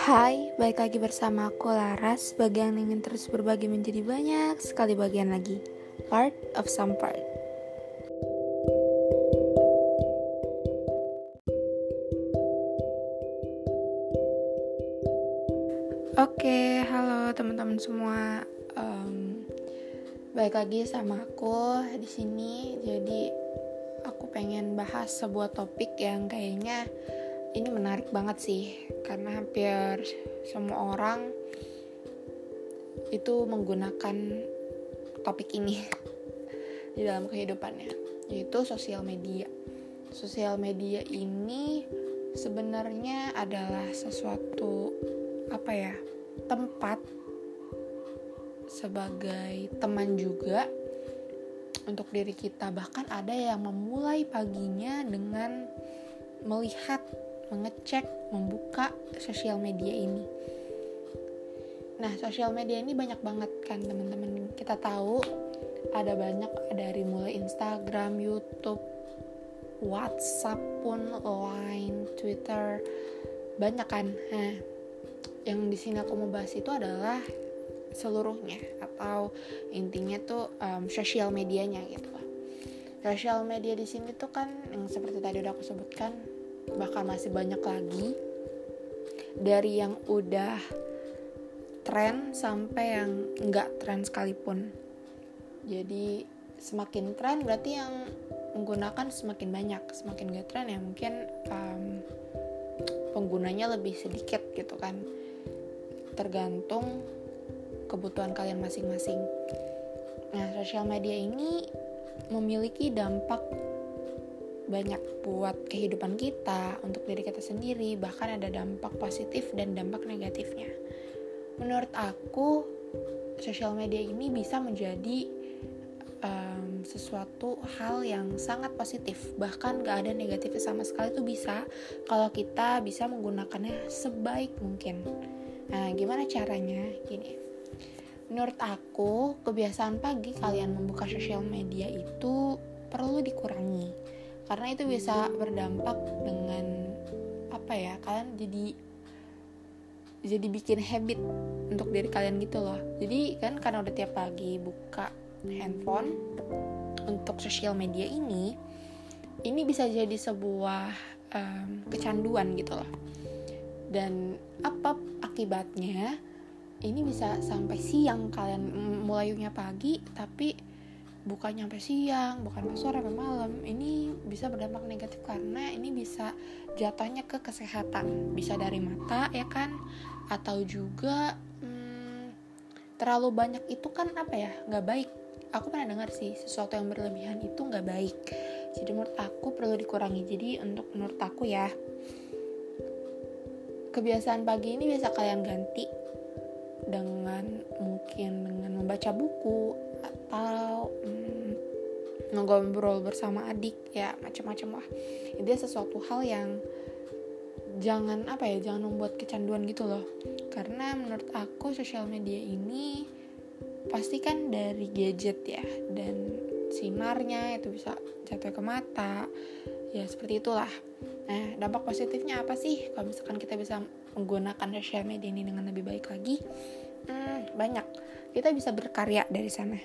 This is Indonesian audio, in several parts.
Hai, balik lagi bersama aku Laras. Bagi yang ingin terus berbagi menjadi banyak sekali bagian lagi. Part of some part. Oke, halo teman-teman semua. Um, Balik lagi sama aku di sini. Jadi aku pengen bahas sebuah topik yang kayaknya ini menarik banget sih karena hampir semua orang itu menggunakan topik ini di dalam kehidupannya yaitu sosial media. Sosial media ini sebenarnya adalah sesuatu apa ya? tempat sebagai teman juga untuk diri kita bahkan ada yang memulai paginya dengan melihat mengecek, membuka sosial media ini. Nah, sosial media ini banyak banget kan teman-teman. Kita tahu ada banyak dari mulai Instagram, YouTube, WhatsApp pun, Line, Twitter, banyak kan. Nah, yang di sini aku mau bahas itu adalah seluruhnya atau intinya tuh um, sosial medianya gitu. Sosial media di sini tuh kan yang seperti tadi udah aku sebutkan bakal masih banyak lagi dari yang udah tren sampai yang nggak tren sekalipun. Jadi semakin tren berarti yang menggunakan semakin banyak. Semakin gak tren ya mungkin um, penggunanya lebih sedikit gitu kan. Tergantung kebutuhan kalian masing-masing. Nah sosial media ini memiliki dampak banyak buat kehidupan kita, untuk diri kita sendiri, bahkan ada dampak positif dan dampak negatifnya. Menurut aku, sosial media ini bisa menjadi um, sesuatu hal yang sangat positif, bahkan gak ada negatifnya sama sekali itu bisa kalau kita bisa menggunakannya sebaik mungkin. Nah, gimana caranya? Gini. Menurut aku, kebiasaan pagi kalian membuka sosial media itu perlu dikurangi karena itu bisa berdampak dengan apa ya kalian jadi jadi bikin habit untuk diri kalian gitu loh. Jadi kan karena udah tiap pagi buka handphone untuk sosial media ini ini bisa jadi sebuah um, kecanduan gitu loh. Dan apa akibatnya? Ini bisa sampai siang kalian mulainya pagi tapi bukan nyampe siang, bukan sampai sore sampai malam, ini bisa berdampak negatif karena ini bisa jatuhnya ke kesehatan, bisa dari mata ya kan, atau juga hmm, terlalu banyak itu kan apa ya nggak baik. Aku pernah dengar sih sesuatu yang berlebihan itu nggak baik. Jadi menurut aku perlu dikurangi. Jadi untuk menurut aku ya kebiasaan pagi ini bisa kalian ganti dengan mungkin dengan membaca buku atau hmm, ngobrol bersama adik ya macam-macam lah. Itu sesuatu hal yang jangan apa ya jangan membuat kecanduan gitu loh. Karena menurut aku sosial media ini pasti kan dari gadget ya dan sinarnya itu bisa jatuh ke mata ya seperti itulah. Nah dampak positifnya apa sih? Kalau misalkan kita bisa menggunakan sosial media ini dengan lebih baik lagi hmm, banyak. Kita bisa berkarya dari sana.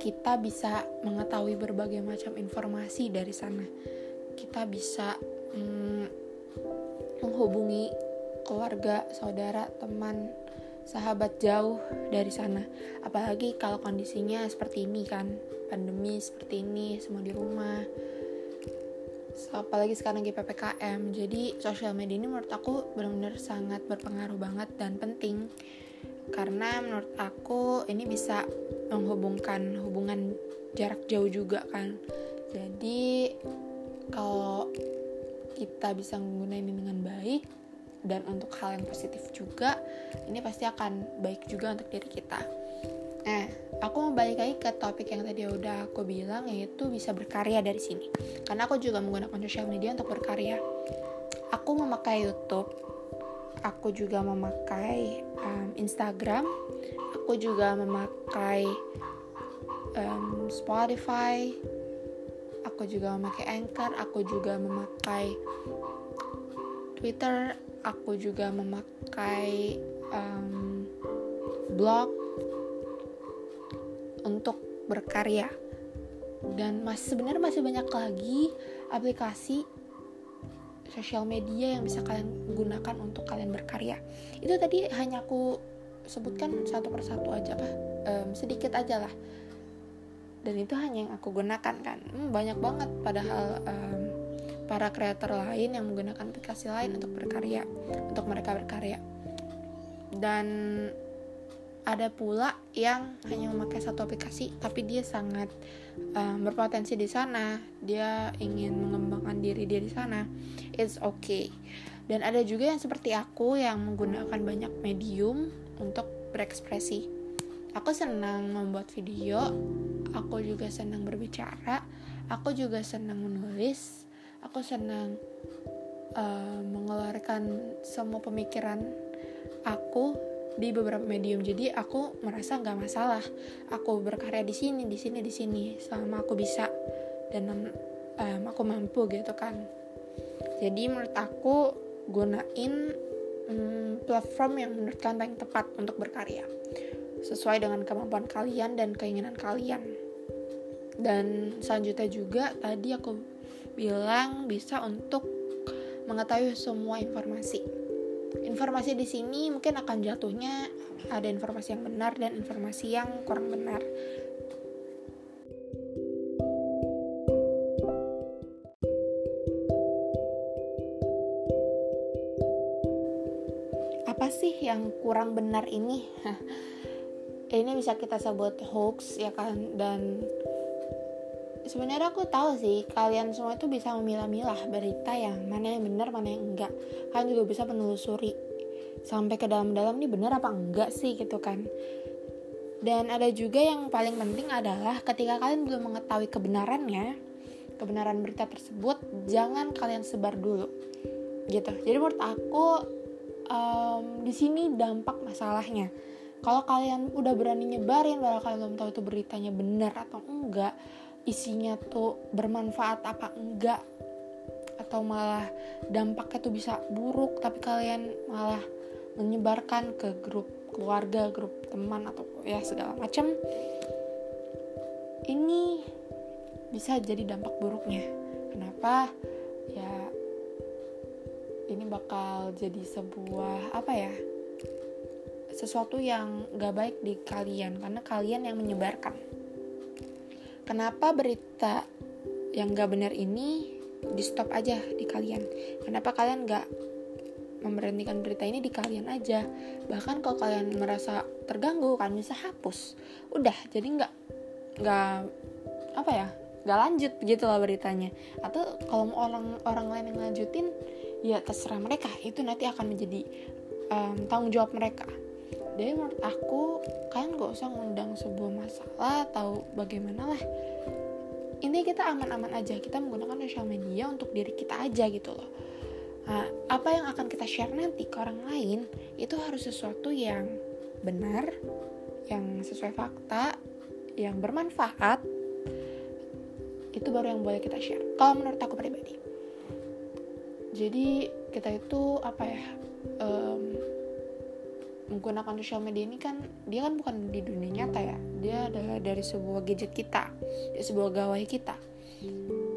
Kita bisa mengetahui berbagai macam informasi dari sana. Kita bisa hmm, menghubungi keluarga saudara teman sahabat jauh dari sana. Apalagi kalau kondisinya seperti ini kan. Pandemi seperti ini semua di rumah. Apalagi sekarang lagi PPKM jadi sosial media ini menurut aku benar-benar sangat berpengaruh banget dan penting karena menurut aku ini bisa menghubungkan hubungan jarak jauh juga kan. Jadi kalau kita bisa menggunakan ini dengan baik dan untuk hal yang positif juga ini pasti akan baik juga untuk diri kita. Nah aku mau balik lagi ke topik yang tadi udah aku bilang yaitu bisa berkarya dari sini. Karena aku juga menggunakan sosial media untuk berkarya. Aku memakai YouTube. Aku juga memakai um, Instagram. Aku juga memakai um, Spotify. Aku juga memakai Anchor. Aku juga memakai Twitter. Aku juga memakai um, blog untuk berkarya. Dan masih sebenarnya masih banyak lagi aplikasi sosial media yang bisa kalian gunakan untuk kalian berkarya. Itu tadi hanya aku sebutkan satu persatu aja apa um, sedikit aja lah. Dan itu hanya yang aku gunakan kan. Hmm, banyak banget padahal um, para kreator lain yang menggunakan aplikasi lain untuk berkarya untuk mereka berkarya. Dan ada pula yang hanya memakai satu aplikasi tapi dia sangat um, berpotensi di sana. Dia ingin mengembangkan diri dia di sana. It's okay. Dan ada juga yang seperti aku yang menggunakan banyak medium untuk berekspresi. Aku senang membuat video aku juga senang berbicara aku juga senang menulis aku senang uh, mengeluarkan semua pemikiran aku di beberapa medium. Jadi aku merasa nggak masalah. Aku berkarya di sini di sini di sini selama aku bisa dan um, aku mampu gitu kan. Jadi menurut aku gunain um, platform yang menurut kalian paling tepat untuk berkarya. Sesuai dengan kemampuan kalian dan keinginan kalian. Dan selanjutnya juga tadi aku bilang bisa untuk mengetahui semua informasi informasi di sini mungkin akan jatuhnya ada informasi yang benar dan informasi yang kurang benar. Apa sih yang kurang benar ini? ini bisa kita sebut hoax ya kan dan sebenarnya aku tahu sih kalian semua itu bisa memilah-milah berita yang mana yang benar mana yang enggak. Kalian juga bisa menelusuri sampai ke dalam-dalam ini benar apa enggak sih gitu kan. Dan ada juga yang paling penting adalah ketika kalian belum mengetahui kebenarannya kebenaran berita tersebut jangan kalian sebar dulu gitu. Jadi menurut aku um, di sini dampak masalahnya. Kalau kalian udah berani nyebarin padahal kalian belum tahu itu beritanya benar atau enggak isinya tuh bermanfaat apa enggak atau malah dampaknya tuh bisa buruk tapi kalian malah menyebarkan ke grup keluarga, grup teman atau ya segala macam ini bisa jadi dampak buruknya. Kenapa? Ya ini bakal jadi sebuah apa ya? sesuatu yang gak baik di kalian karena kalian yang menyebarkan kenapa berita yang gak benar ini di stop aja di kalian? Kenapa kalian gak memberhentikan berita ini di kalian aja? Bahkan kalau kalian merasa terganggu kalian bisa hapus. Udah jadi nggak nggak apa ya nggak lanjut gitu lah beritanya. Atau kalau orang orang lain yang lanjutin ya terserah mereka. Itu nanti akan menjadi um, tanggung jawab mereka jadi menurut aku kalian gak usah ngundang sebuah masalah atau bagaimana lah. Ini kita aman-aman aja. Kita menggunakan sosial media untuk diri kita aja gitu loh. Nah, apa yang akan kita share nanti ke orang lain itu harus sesuatu yang benar yang sesuai fakta yang bermanfaat. Itu baru yang boleh kita share kalau menurut aku pribadi. Jadi kita itu apa ya um, menggunakan sosial media ini kan dia kan bukan di dunia nyata ya. Dia adalah dari sebuah gadget kita dari sebuah gawai kita.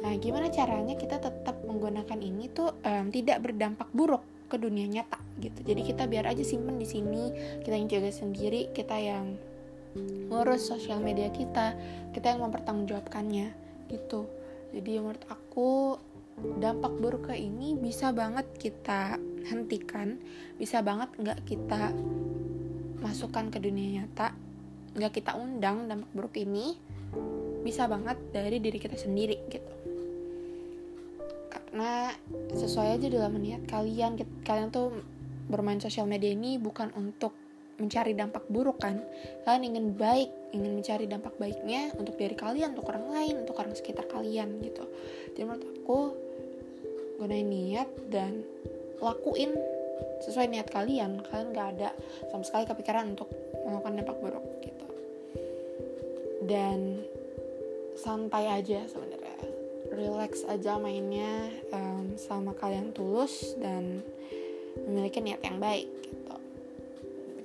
Nah gimana caranya kita tetap menggunakan ini tuh um, tidak berdampak buruk ke dunia nyata gitu. Jadi kita biar aja simpen di sini kita yang jaga sendiri kita yang ngurus sosial media kita kita yang mempertanggungjawabkannya gitu. Jadi menurut aku dampak buruk ini bisa banget kita hentikan bisa banget nggak kita masukkan ke dunia nyata nggak kita undang dampak buruk ini bisa banget dari diri kita sendiri gitu. Karena sesuai aja dalam niat kalian kalian tuh bermain sosial media ini bukan untuk mencari dampak buruk kan? Kalian ingin baik ingin mencari dampak baiknya untuk diri kalian untuk orang lain untuk orang sekitar kalian gitu. Jadi menurut aku gunain niat dan lakuin sesuai niat kalian. Kalian gak ada sama sekali kepikiran untuk melakukan dampak buruk gitu. Dan santai aja sebenarnya. Relax aja mainnya um, sama kalian tulus dan memiliki niat yang baik gitu.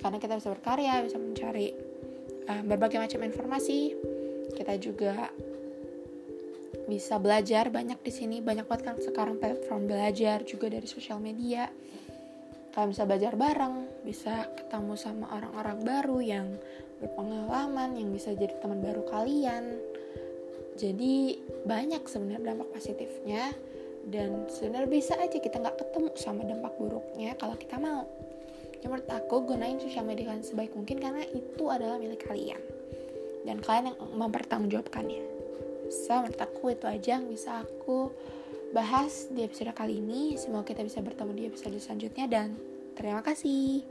Karena kita bisa berkarya bisa mencari uh, berbagai macam informasi. Kita juga bisa belajar banyak di sini. Banyak banget kan sekarang platform belajar juga dari sosial media. Kalian bisa belajar bareng bisa ketemu sama orang-orang baru yang berpengalaman yang bisa jadi teman baru kalian. Jadi banyak sebenarnya dampak positifnya dan sebenarnya bisa aja kita nggak ketemu sama dampak buruknya kalau kita mau. Ya menurut aku gunain sosial media kalian sebaik mungkin karena itu adalah milik kalian. Dan kalian yang mempertanggungjawabkannya so menurut aku itu aja yang bisa aku bahas di episode kali ini. Semoga kita bisa bertemu di episode selanjutnya dan terima kasih